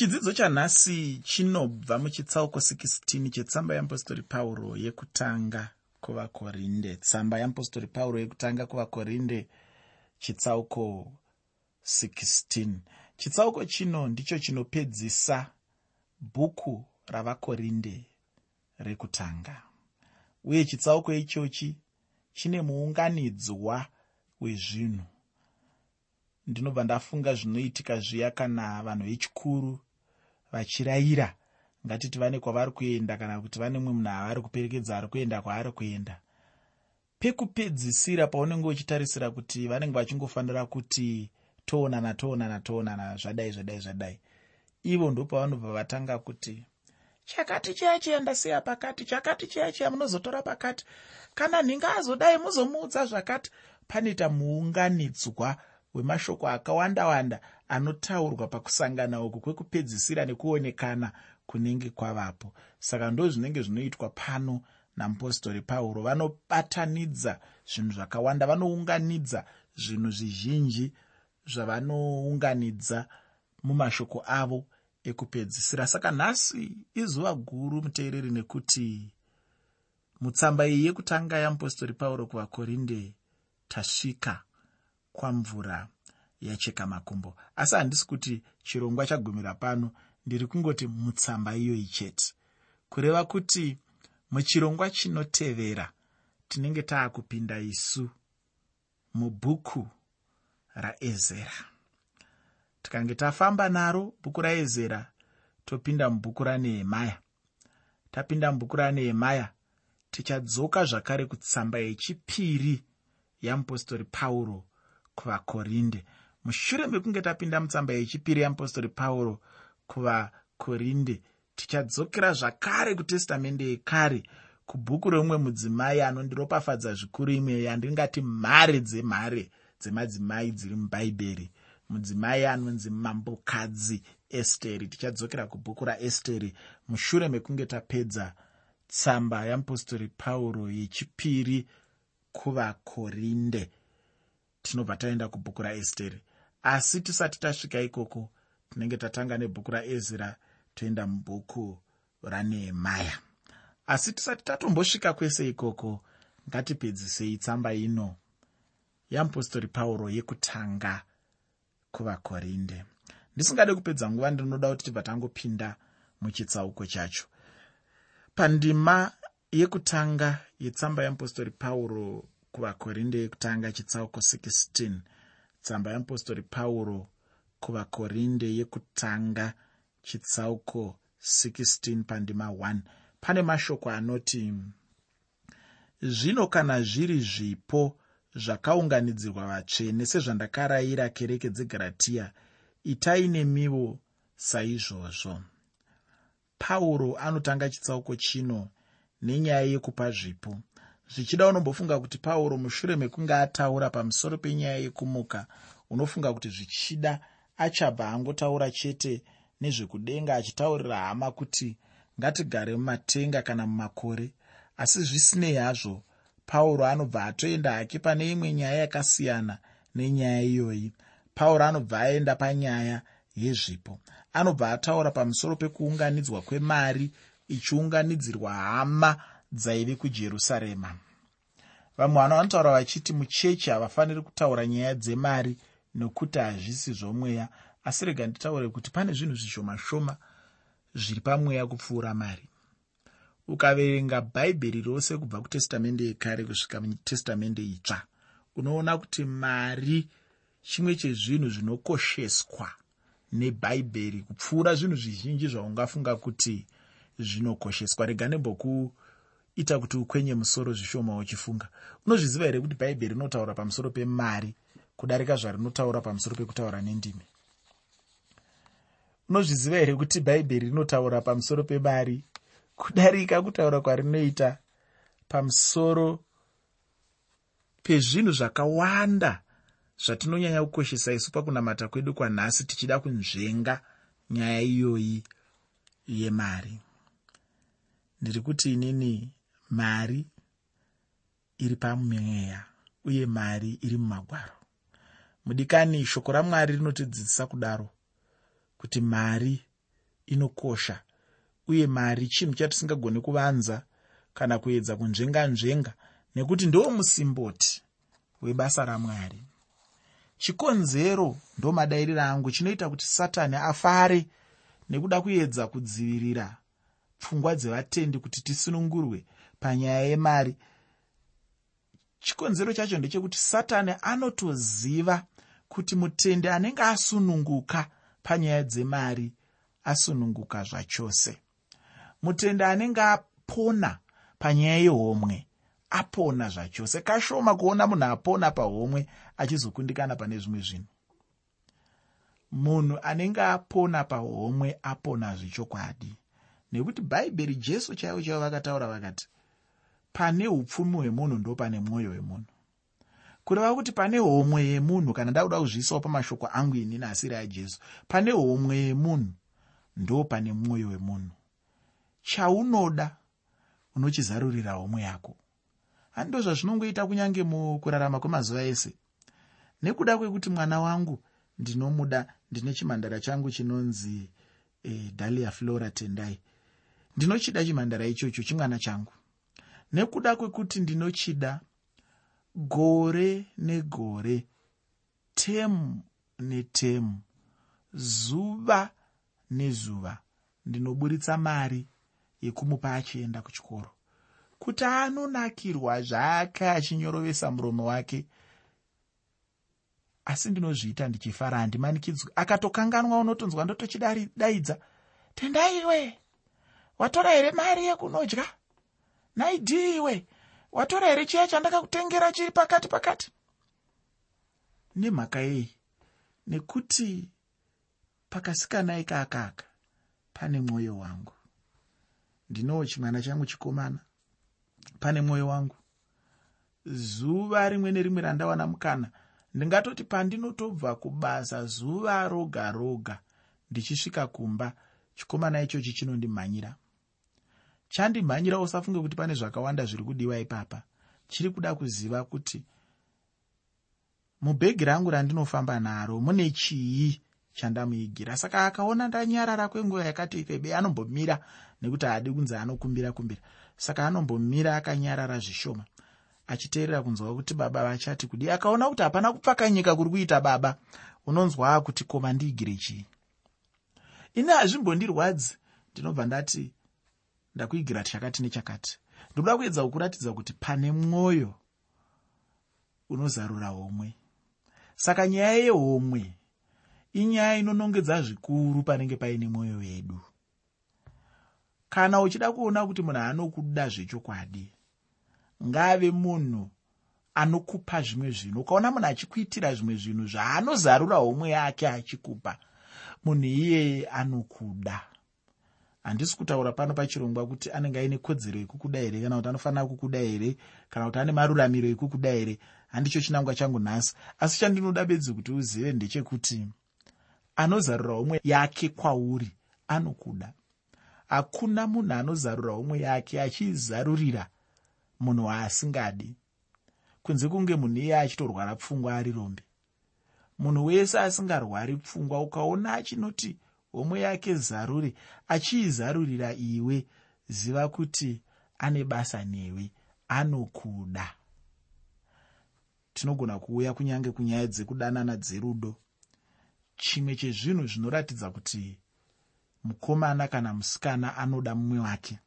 chidzidzo chanhasi chinobva muchitsauko 16 chetsamba yeapostori pauro yekutanga kuvakorinde. Tsamba yeapostori pauro yekutanga kuvakorinde chitsauko 16 chitsauko chino ndicho chinopedzisa bhuku ravakorinde rekutanga. Uye chitsauko ichochi chine muunganidzwa wezvinhu. Ndinobva ndafunga zvinoitika zviya kana vanhu vechikuru vachirayira. Ngatiti vane kwavari kuenda kana kuti vane mumwe munhu avari kuperekedza ari kuenda kwaari kuenda. Pekupedzisira paunenge uchitarisira kuti vanenge vachingofanira kuti toonana toonana toonana zvadai zvadai zvadai ivo ndopavanobva vatanga kuti chakati chiya chiya ndasiya pakati chakati chiya chiya munozotora pakati. Kana nhinga azodai muzomuudza zvakati. Panoita muunganidzwa wemashoko akawanda wanda anotaurwa pakusangana uku kwekupedzisira nekuonekana kunenge kwavapo. Saka ndo zvinenge zvinoitwa pano namupostori pauro. Vanobatanidza zvinhu zvakawanda vanounganidza zvinhu zvizhinji zvavanounganidza mumashoko avo ekupedzisira. Saka nhasi izuva guru muteereri nekuti mutsamba iyi yekutanga yamupostori pauro kuvakorinde tasvika kwamvura yacheka makumbo. Asi handisi kuti chirongwa chagumira pano ndiri kungoti mutsamba iyoyi chete. Kureva kuti muchirongwa chinotevera tinenge taakupinda isu mubhuku raezera. Tikange tafamba naro bhuku raezera topinda mubhuku ranehemaya tapinda mubhuku ranehemaya tichadzoka zvakare kutsamba yechipiri yamupostori pauro kuvakorinde mushure mekunge tapinda mutsamba yechipiri yamupostori pauro kuvakorinde tichadzokera zvakare kutestamende yekare kubhuku remumwe mudzimai anondiropafadza zvikuru imwe yandingati mhare dzemhare dzemadzimai dziri mubhaibheri mudzimai anonzi mambokadzi esteri tichadzokera kubhuku raesteri. Mushure mekunge tapedza tsamba yamupostori pauro yechipiri kuvakorinde tinobva taenda kubhuku raesteri asi tisati tasvika ikoko tinenge tatanga nebhuku raezra toenda mubhuku ranehemaya asi tisati tatombosvika kwese ikoko ngatipedzisei tsamba ino yamupostori pauro yekutanga kuvakorinde. Ndisingade kupedza nguva ndinoda kuti tibva tangopinda muchitsauko chacho. Pandima yekutanga yetsamba yeapostori pauro kuvakorinde yekutanga chitsauko 16 tsamba yeapostori pauro kuvakorinde yekutanga chitsauko 16 pandima 1 pane mashoko anoti zvino kana zviri zvipo zvakaunganidzirwa vatsvene sezvandakarayira kereke dzegaratiya itai nemiwo saizvozvo. Pauro anotanga chitsauko chino nenyaya yekupa zvipo zvichida unombofunga kuti pauro mushure mekunge ataura pamusoro penyaya yekumuka unofunga kuti zvichida achabva angotaura chete nezvekudenga achitaurira hama kuti ngatigare mumatenga kana mumakore. Asi zvisinei hazvo pauro anobva atoenda hake pane imwe nyaya yakasiyana nenyaya iyoyi. Pauro anobva aenda panyaya yezvipo. Anobva ataura pamusoro pekuunganidzwa kwemari ichiunganidzirwa hama dzaive kujerusarema. Vamwe vano vanotaura vachiti muchechi havafaniri kutaura nyaya dzemari nokuti hazvisi zvomweya asi rega nditaure kuti pane zvinhu zvishoma shoma zviri pamweya kupfuura mari. Ukaverenga bhaibheri rose kubva kutestamende yekare kusvika mutestamende itsva unoona kuti mari chimwe chezvinhu zvinokosheswa nebhaibheri kupfuura zvinhu zvizhinji zvaungafunga kuti zvinokosheswa. Rega nembokuita kuti ukwenye musoro zvishoma uchifunga. Unozviziva here kuti bhaibheri rinotaura pamusoro pemari kudarika zvarinotaura pamusoro pekutaura nendimi? Unozviziva here kuti bhaibheri rinotaura pamusoro pemari kudarika kutaura kwarinoita pamusoro pezvinhu zvakawanda zvatinonyanya kukoshesa isu pakunamata kwedu kwanhasi tichida kunzvenga nyaya iyoyi yemari. Ndiri kuti inini mari iri pamweya uye mari iri mumagwaro. Mudikani shoko ramwari rinotidzidzisa kudaro kuti mari inokosha uye mari chinhu chatisingagoni kuvanza kana kuedza kunzvenga nzvenga nekuti ndo musimboti webasa ramwari. Chikonzero ndo madairiro angu chinoita kuti satani afare nekuda kuedza kudzivirira pfungwa dzevatendi kuti tisunungurwe panyaya yemari. Chikonzero chacho ndechekuti satani anotoziva kuti mutendi anenge asununguka panyaya dzemari asununguka zvachose. Mutendi anenge apona panyaya yehomwe apona zvachose. Kashoma kuona munhu apona pahomwe achizokundikana pane zvimwe zvinhu. Munhu anenge apona pahomwe apona zvechokwadi. Nekuti bhaibheri jesu chaivo chaivo vakataura vakati pane upfumi hwemunhu ndo pane mwoyo wemunhu. Kureva kuti pane homwe yemunhu kana ndakuda kuzviisawo pamashoko angu inini asiri ajesu pane homwe yemunhu ndo pane mwoyo wemunhu. Chaunoda unochizarurira homwe yako. Hando zvazvinongoita kunyange mukurarama kwemazuva ese. Nekuda kwekuti mwana wangu ndinomuda ndine chimhandara changu chinonzi e, dalia flora tendai. Ndinochida chimhandara ichocho chimwana changu nekuda kwekuti ndinochida gore negore temu netemu zuva nezuva ndinoburitsa mari yekumupa achienda kuchikoro. Kuti anonakirwa zvaake achinyorovesa muromo wake asi ndinozviita ndichifara handimanikidzwi akatokanganwa unotonzwa ndotochidaidza tendaiwe! Watora here mari yekunodya naidhiiwe watora here chiya chandakakutengera chiri pakati pakati? Nemhaka yei? Nekuti pakasikana ikakaka pane mwoyo wangu. Ndinowo chimwana changu chikomana. Pane mwoyo wangu. Zuva rimwe nerimwe randawana mukana ndingatoti pandinotobva kubasa zuva roga roga ndichisvika kumba chikomana ichochi chinondimhanyira chandimhanyira usafunge kuti pane zvakawanda zviri kudiwa ipapa. Chiri kuda kuziva kuti mubhegi rangu randinofamba naro mune chii chandamuigira. Saka akaona ndanyarara kwenguva yakati rebe anombomira nekuti haadi kunzi anokumbira kumbira. Saka anombomira akanyarara zvishoma achiteerera kunzwa kuti baba vachati kudi akaona kuti hapana kupfakanyika kuri kuita baba unonzwa kuti koma ndiigire chii. Ini hazvimbondirwadzi ndinobva ndati ndakuigira chakati nechakati. Ndoda kuedza kukuratidza kuti pane mwoyo unozarura homwe. Saka nyaya yehomwe inyaya inonongedza zvikuru panenge paine mwoyo wedu. Kana uchida kuona kuti munhu anokuda zvechokwadi ngave munhu anokupa zvimwe zvinhu. Ukaona munhu achikuitira zvimwe zvinhu zvaanozarura homwe yake achikupa munhu iyeye anokuda handisi kutaura pano pachirongwa kuti anenge aine kodzero yekukuda here kana kuti anofanira kukuda here kana kuti ane maruramiro ekukuda here handicho chinangwa changu nhasi. Asi chandinoda bedzi kuti uzive ndechekuti anozarura umwe yake kwauri anokuda. Hakuna munhu anozarura umwe yake achizarurira munhu waasingadi. Kunze kunge munhu iye achitorwara pfungwa ari rombe munhu wese asingarwari pfungwa ukaona achinoti homwe yake zaruri achiizarurira iwe ziva kuti ane basa newe anokuda. Tinogona kuuya kunyange kunyaya dzekudanana dzerudo. Chimwe chezvinhu zvinoratidza kuti mukomana kana musikana anoda mumwe wake.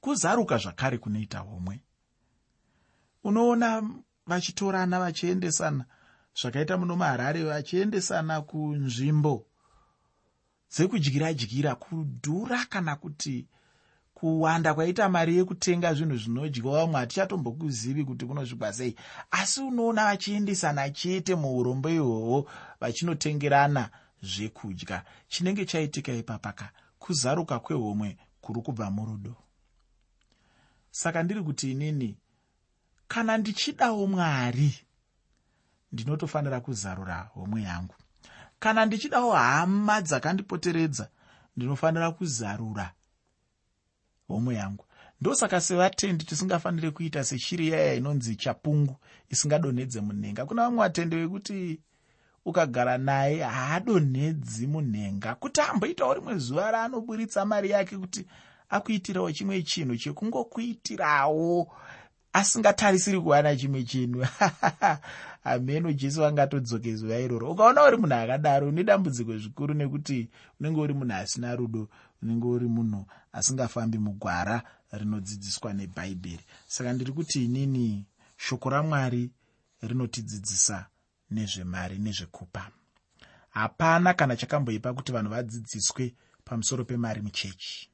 Kuzaruka zvakare kunoita homwe. Unoona vachitorana vachiendesana zvakaita muno maharare vachiendesana kunzvimbo dzekudyira dyira kudhura kana kuti kuwanda kwaita mari yekutenga zvinhu zvinodyiwa vamwe hatichatombokuzivi kuti kunosvikwa sei. Asi unoona vachiendesana chete muurombo ihwohwo vachinotengerana zvekudya chinenge chaitika ipapaka kuzaruka kwehomwe kuri kubva murudo. Saka ndiri kuti inini kana ndichidawo mwari ndinotofanira kuzarura homwe yangu kana ndichidawo hama dzakandipoteredza ndinofanira kuzarura homwe yangu. Ndosaka sevatendi tisingafaniri kuita seshiri yaya inonzi chapungu isingadonhedze munhenga. Kuna vamwe vatende vekuti ukagara naye haadonhedzi munhenga. Kuti amboitawo rimwe zuva raanoburitsa mari yake kuti akuitirawo chimwe chinhu chekungokuitirawo asingatarisiri kuwana chimwe chinhu. Hameno jesu angatodzoke zuva iroro. Ukaona uri munhu akadaro une dambudziko zvikuru nekuti unenge uri munhu asina rudo unenge uri munhu asingafambi mugwara rinodzidziswa nebhaibheri saka ndiri kuti inini shoko ramwari rinotidzidzisa nezvemari nezvekupa. Hapana kana chakamboipa kuti vanhu vadzidziswe pamusoro pemari muchechi.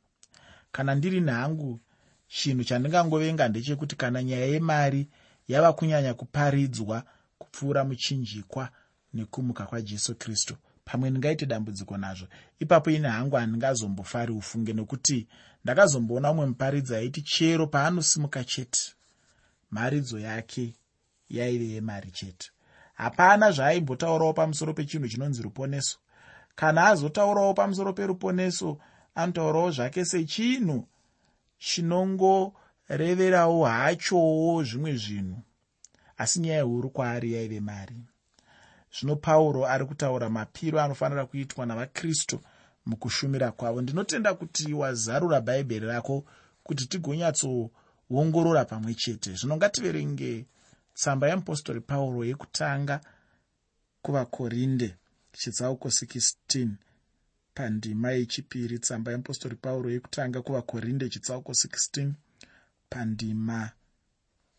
Kana ndiri nhangu chinhu chandingangovenga ndechekuti kana nyaya yemari yava kunyanya kuparidzwa kupfuura muchinjikwa nekumuka kwajesu kristu. Pamwe ndingaite dambudziko nazvo. Ipapo ine hangu handingazombofari ufunge nekuti ndakazomboona umwe muparidzi aiti chero paanosimuka chete. Maridzo yake yaive yemari chete. Hapana zvaaimbotaurawo pamusoro pechinhu chinonzi ruponeso. Kana azotaurawo pamusoro peruponeso anotaurawo zvake sechinhu chinongoreverawo hachowo zvimwe zvinhu asi nyaya huru kwaari yaive mari. Zvino pauro ari kutaura mapiro anofanira kuitwa navakristu mukushumira kwavo. Ndinotenda kuti wazarura bhaibheri rako kuti tigonyatsoongorora pamwe chete. Zvino ngativerenge tsamba yeapostori pauro yekutanga kuvakorinde chitsauko 16 pandima yechipiri tsamba yeapostori pauro yekutanga kuvakorinde chitsauko 16 pandima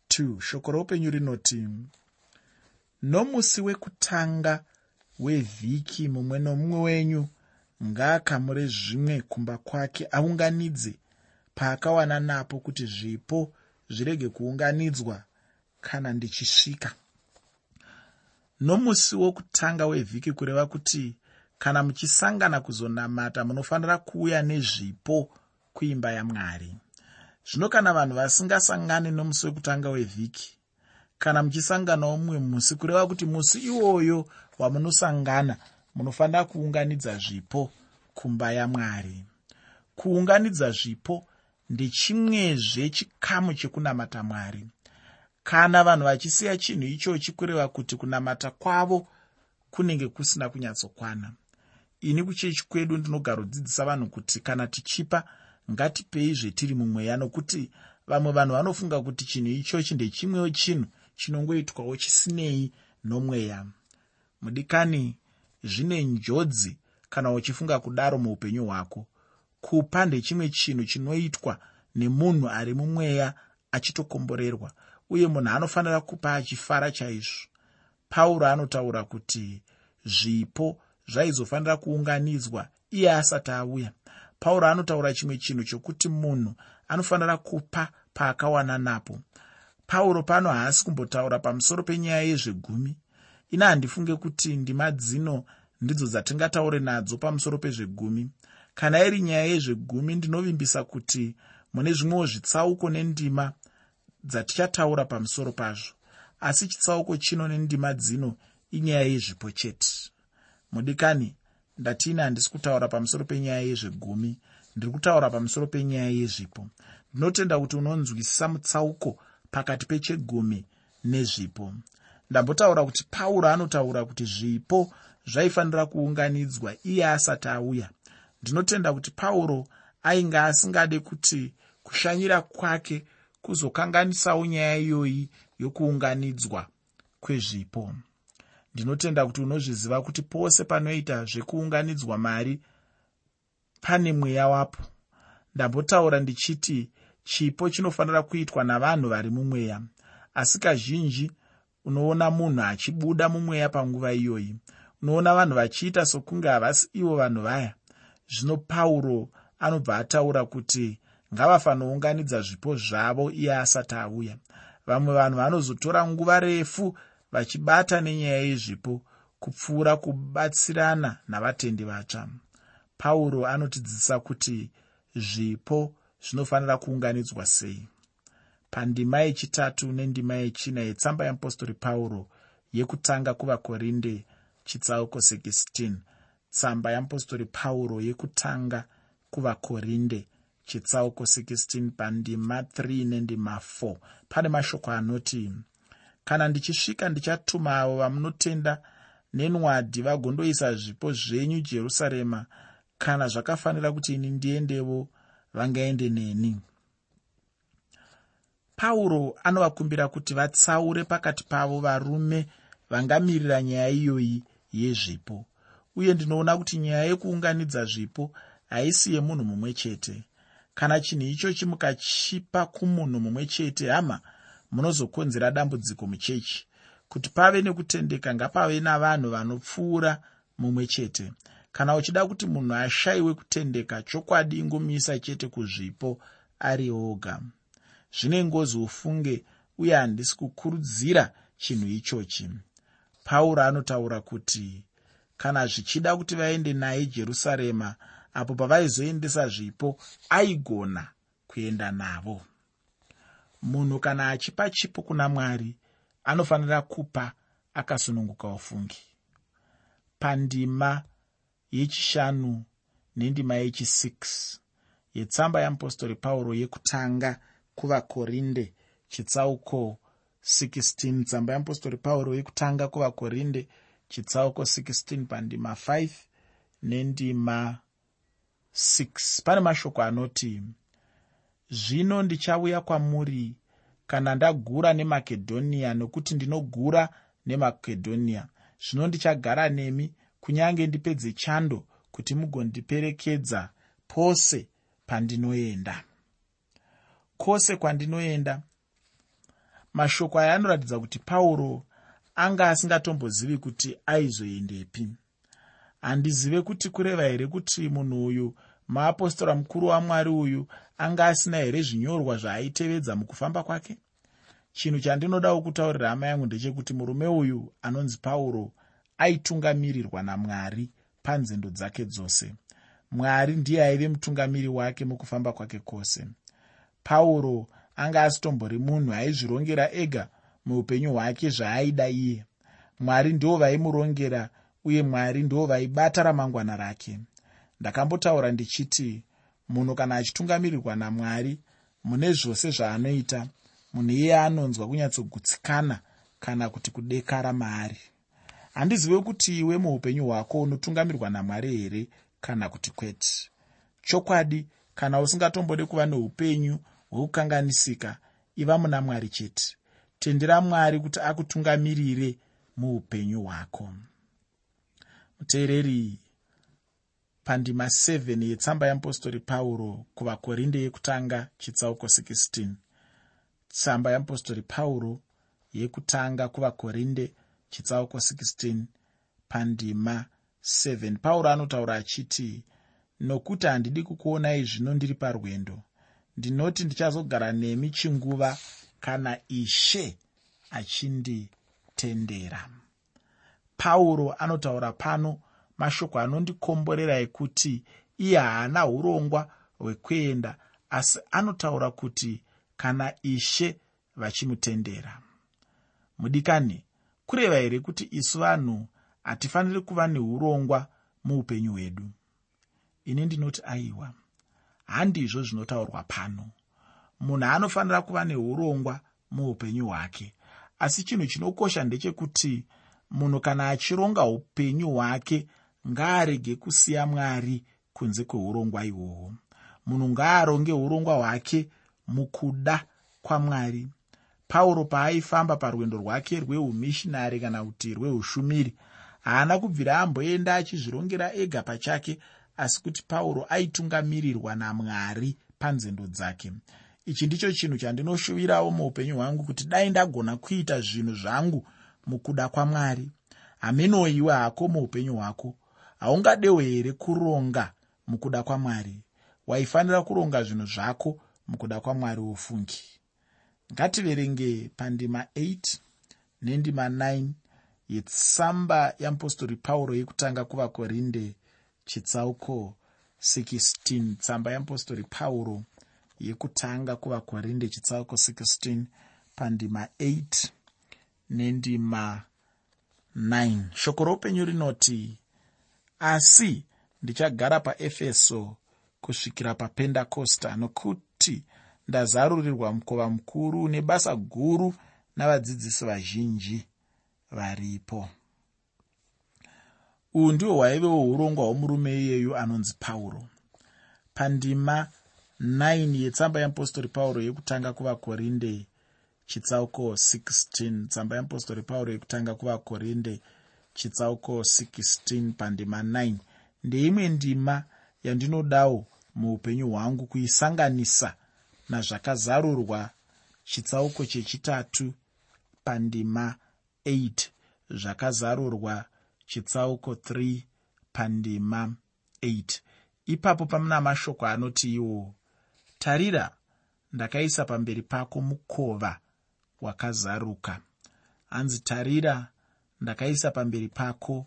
2 shoko roupenyu rinoti nomusi wekutanga wevhiki mumwe nomumwe wenyu ngaakamure zvimwe kumba kwake aunganidze paakawana napo kuti zvipo zvirege kuunganidzwa kana ndichisvika. Nomusi wokutanga wevhiki kureva kuti kana muchisangana kuzonamata munofanira kuuya nezvipo kuimba yamwari. Zvino kana vanhu vasingasangani nomusi wekutanga wevhiki kana muchisanganawo mumwe musi kureva kuti musi iwoyo wamunosangana munofanira kuunganidza zvipo kumba yamwari. Kuunganidza zvipo ndechimwezve chikamu chekunamata mwari. Kana vanhu vachisiya chinhu ichochi kureva kuti kunamata kwavo kunenge kusina kunyatsokwana ini kuchechi kwedu ndinogarodzidzisa vanhu kuti kana tichipa ngatipei zvetiri mumweya nokuti vamwe vanhu vanofunga kuti chinhu ichochi ndechimwewo chinhu chinongoitwawo chisinei nomweya. Mudikani zvine njodzi kana uchifunga kudaro muupenyu hwako. Kupa ndechimwe chinhu chinoitwa nemunhu ari mumweya achitokomborerwa uye munhu anofanira kupa achifara chaizvo. Pauro anotaura kuti zvipo zvaizofanira kuunganidzwa iye asati auya. Pauro anotaura chimwe chinhu chokuti munhu anofanira kupa paakawana napo. Pauro pano haasi kumbotaura pamusoro penyaya yezvegumi. Ina handifunge kuti ndima dzino ndidzo dzatingataure nadzo pamusoro pezvegumi. Kana iri nyaya yezvegumi ndinovimbisa kuti mune zvimwewo zvitsauko nendima dzaticataura pamusoro pazvo. Asi chitsauko chino nendima dzino inyaya yezvipo chete mudikani ndatini handisi kutaura pamusoro penyaya yezvegumi ndiri kutaura pamusoro penyaya yezvipo. Ndinotenda kuti unonzwisisa mutsauko pakati pechegumi nezvipo. Ndambotaura kuti pauro anotaura kuti zvipo zvaifanira kuunganidzwa iye asati auya. Ndinotenda kuti pauro ainge asingade kuti kushanyira kwake kuzokanganisawo nyaya iyoyi yokuunganidzwa kwezvipo ndinotenda kuti unozviziva kuti pose panoita zvekuunganidzwa mari pane mweya wapo. Ndambotaura ndichiti chipo chinofanira kuitwa navanhu vari mumweya. Asi kazhinji unoona munhu achibuda mumweya panguva iyoyi. Unoona vanhu vachiita sokunge havasi ivo vanhu vaya. Zvino pauro anobva ataura kuti ngavafanounganidza zvipo zvavo iye asati auya. Vamwe vanhu vanozotora nguva refu vachibata nenyaya yezvipo kupfuura kubatsirana navatendi vatsva. Pauro anotidzidzisa kuti zvipo zvinofanira kuunganidzwa sei. Pandima yechitatu nendima yechina yetsamba yeapostori pauro yekutanga kuvakorinde chitsauko 16 tsamba yeapostori pauro yekutanga kuvakorinde chitsauko 16 pandima 3 nendima 4 pane mashoko anoti kana ndichisvika ndichatuma avo vamunotenda nenwadhi vagondoisa zvipo zvenyu jerusarema kana zvakafanira kuti ini ndiendevo vangaende neni. Pauro anovakumbira kuti vatsaure pakati pavo varume vangamirira nyaya iyoyi yezvipo uye ndinoona kuti nyaya yekuunganidza zvipo haisi yemunhu mumwe chete. Kana chinhu ichochi mukachipa kumunhu mumwe chete hama munozokonzera dambudziko muchechi. Kuti pave nekutendeka ngapave navanhu vanopfuura mumwe chete. Kana uchida kuti munhu ashayiwe kutendeka chokwadi ingomisa chete kuzvipo ari oga. Zvine ngozi ufunge uye handisi kukurudzira chinhu ichochi. Pauro anotaura kuti kana zvichida kuti vaende naye jerusarema apo pavaizoendesa zvipo aigona kuenda navo munhu kana achipa chipo kuna mwari anofanira kupa akasununguka ufungi. Pandima yechishanu nendima yechi6 yetsamba yeapostori pauro yekutanga kuvakorinde chitsauko 16 tsamba yeapostori pauro yekutanga kuvakorinde chitsauko 16 pandima 5 nendima 6 pane mashoko anoti zvino ndichauya kwamuri kana ndagura nemakedhoniya nokuti ndinogura nemakedhoniya zvino ndichagara nemi kunyange ndipedze chando kuti mugondiperekedza pose pandinoenda. Kwose kwandinoenda mashoko aya anoratidza kuti pauro anga asingatombozivi kuti aizoendepi. Handizive kuti kureva here kuti munhu uyu muapostora mukuru wamwari uyu anga asina here zvinyorwa zvaaitevedza mukufamba kwake? Chinhu chandinodawo kutaurira hama yangu ndechekuti murume uyu anonzi pauro aitungamirirwa namwari panzendo dzake dzose. Mwari ndiye aive mutungamiri wake mukufamba kwake kwose. Pauro anga asitombori munhu aizvirongera ega muupenyu hwake zvaaida iye. Mwari ndo vaimurongera uye mwari ndo vaibata ramangwana rake ndakambotaura ndichiti munhu kana achitungamirirwa namwari mune zvose zvaanoita munhu iye anonzwa kunyatsogutsikana kana kuti kudekara maari. Handizive kuti iwe muupenyu hwako unotungamirwa namwari here kana kuti kwete? Chokwadi kana usingatombode kuva neupenyu hwekukanganisika iva muna mwari chete. Tendera mwari kuti akutungamirire muupenyu hwako. Muteereri pandima 7 yetsamba yeapostori pauro kuvakorinde yekutanga chitsauko 16 tsamba yeapostori pauro yekutanga kuvakorinde chitsauko 16 pandima 7 pauro anotaura achiti nokuti handidi kukuonai zvino ndiri parwendo. Ndinoti ndichazogara nemi chinguva kana ishe achinditendera. Pauro anotaura pano mashoko anondikomborera ekuti iye haana urongwa hwekuenda asi anotaura kuti kana ishe vachimutendera. Mudikani kureva here kuti isu vanhu hatifaniri kuva neurongwa muupenyu hwedu? Ini ndinoti aiwa handizvo zvinotaurwa pano. Munhu anofanira kuva neurongwa muupenyu hwake asi chinhu chinokosha ndechekuti munhu kana achironga upenyu hwake ngaarege kusiya mwari kunze kweurongwa ihwohwo. Munhu ngaaronge urongwa hwake mukuda kwamwari pauro paaifamba parwendo rwake rweumishinari kana kuti rweushumiri haana kubvira amboenda achizvirongera ega pachake asi kuti pauro aitungamirirwa namwari panzendo dzake. Ichi ndicho chinhu chandinoshuvirawo muupenyu hwangu kuti dai ndagona kuita zvinhu zvangu mukuda kwamwari hamenoiwe hako muupenyu hwako haungadewo here kuronga mukuda kwamwari? Waifanira kuronga zvinhu zvako mukuda kwamwari wofungi ngativerenge pandima 8 nendima 9 yetsamba yeapostori pauro yekutanga kuvakorinde chitsauko 16 tsamba yeapostori pauro yekutanga kuvakorinde chitsauko 16 pandima 8 nendima 9 shoko roupenyu rinoti asi ndichagara paefeso kusvikira papendakosta nokuti ndazarurirwa mukova mukuru une basa guru navadzidzisi vazhinji varipo. Uhwu ndihwo hwaivewo urongwa hwomurume iyeyu anonzi pauro. Pandima 9 yetsamba yeapostori pauro yekutanga kuvakorinde chitsauko 16 tsamba yeapostori pauro yekutanga kuvakorinde chitsauko 16 pandima 9 ndeimwe ndima yandinodawo muupenyu hwangu kuisanganisa nazvakazarurwa chitsauko chechitatu pandima 8 zvakazarurwa chitsauko 3 pandima 8 ipapo pamuna mashoko anoti iwo tarira ndakaisa pamberi pako mukova wakazaruka hanzi tarira ndakaisa pamberi pako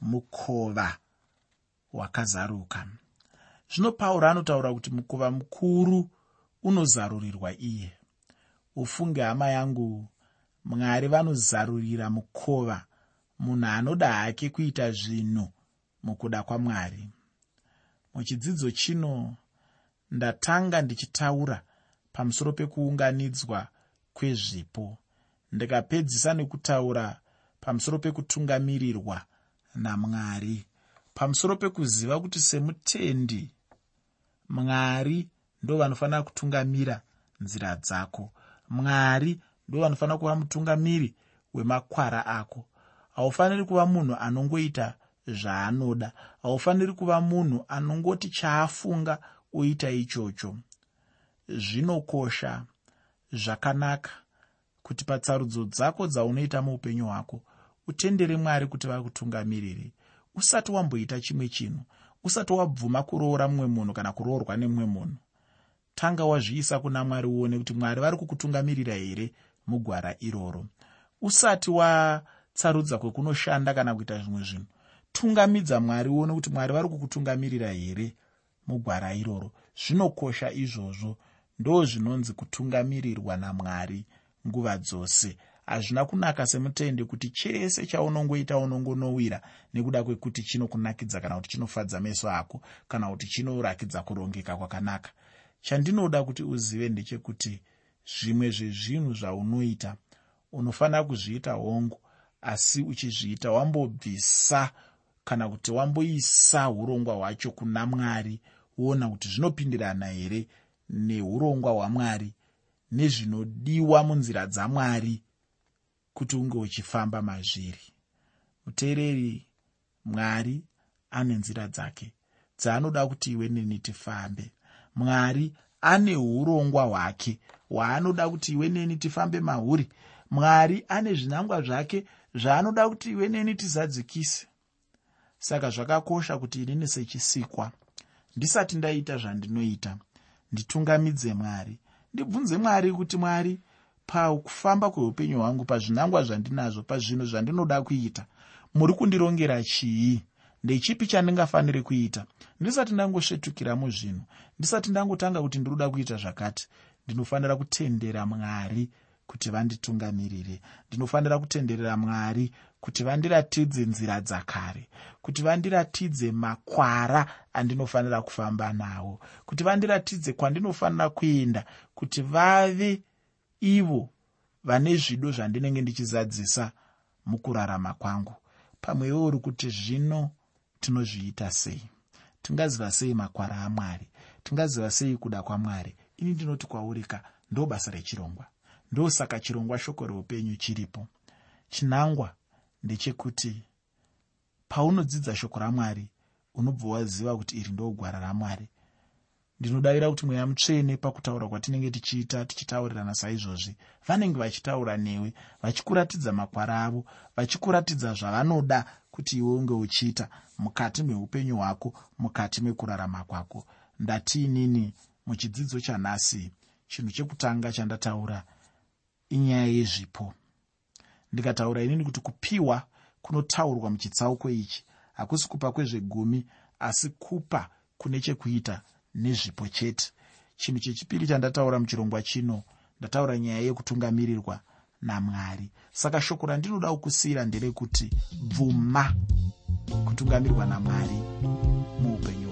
mukova wakazaruka. Zvino pauro anotaura kuti mukova mukuru unozarurirwa iye. Ufunge hama yangu mwari vanozarurira mukova. Munhu anoda hake kuita zvinhu mukuda kwamwari. Muchidzidzo chino ndatanga ndichitaura pamusoro pekuunganidzwa kwezvipo. Ndikapedzisa nekutaura pamusoro pekutungamirirwa namwari pamusoro pekuziva kuti semutendi mwari ndo vanofanira kutungamira nzira dzako. Mwari ndo vanofanira kuva mutungamiri wemakwara ako. Haufaniri kuva munhu anongoita zvaanoda. Haufaniri kuva munhu anongoti chaafunga oita ichocho. Zvinokosha zvakanaka kuti patsarudzo dzako dzaunoita muupenyu hwako utendere mwari kuti vakutungamiriri usati wamboita chimwe chinhu usati wabvuma kuroora mumwe munhu kana kuroorwa nemumwe munhu. Tanga wazviisa kuna mwari uone kuti mwari vari kukutungamirira here mugwara iroro. Usati watsarudza kwekunoshanda kana kuita zvimwe zvinhu tungamidza mwari uone kuti mwari vari kukutungamirira here mugwara iroro. Zvinokosha izvozvo ndo zvinonzi kutungamirirwa namwari nguva dzose hazvina kunaka semutende kuti chese chaunongoita unongonowira nekuda kwekuti chinokunakidza kana kuti chinofadza meso ako kana kuti chinorakidza kurongeka kwakanaka. Chandinoda kuti uzive ndechekuti zvimwe zvezvinhu zvaunoita unofanira kuzviita hongu asi uchizviita wambobvisa kana kuti wamboisa urongwa hwacho kuna mwari woona kuti zvinopindirana here neurongwa hwamwari nezvinodiwa munzira dzamwari kuti unge uchifamba mazviri. Muteereri mwari ane nzira dzake dzaanoda kuti iwe neni tifambe. Mwari ane urongwa hwake hwaanoda kuti iwe neni tifambe mahuri. Mwari ane zvinangwa zvake zvaanoda kuti iwe neni tizadzikise. Saka zvakakosha kuti inini sechisikwa ndisati ndaita zvandinoita nditungamidze mwari. Ndibvunze mwari kuti mwari pakufamba kweupenyu hwangu pazvinangwa zvandinazvo pazvinhu zvandinoda kuita. Muri kundirongera chii? Ndechipi chandingafaniri kuita? Ndisati ndangosvetukira muzvinhu ndisati ndangotanga kuti ndiroda kuita zvakati ndinofanira kutendera mwari kuti vanditungamirire. Ndinofanira kutenderera mwari kuti vandiratidze nzira dzakare kuti vandiratidze makwara andinofanira kufamba nawo kuti vandiratidze kwandinofanira kuenda kuti vave ivo vane zvido zvandinenge ndichizadzisa mukurarama kwangu. Pamwewo uri kuti zvino tinozviita sei? Tingaziva sei makwara amwari tingaziva sei kuda kwamwari ini ndinoti kwaurika ndo basa rechirongwa. Ndosaka chirongwa shoko reupenyu chiripo. Chinangwa ndechekuti paunodzidza shoko ramwari unobva waziva kuti iri ndogwara ramwari ndinodavira kuti mweya mutsvene pakutaura kwatinenge tichiita tichitaurirana saizvozvi. Vanenge vachitaura newe vachikuratidza makwara avo vachikuratidza zvavanoda kuti iwe unge uchiita mukati meupenyu hwako mukati mekurarama kwako. Ndatiinini muchidzidzo chanhasi chinhu chekutanga chandataura inyaya yezvipo. Ndikataura inini kuti kupiwa kunotaurwa muchitsauko ichi hakusi kupa kwezvegumi asi kupa kune chekuita nezvipo chete. Chinhu chechipiri chandataura muchirongwa chino ndataura nyaya yekutungamirirwa namwari. Saka shoko randinoda kukusiyira nderekuti bvuma kutungamirirwa namwari muupenyu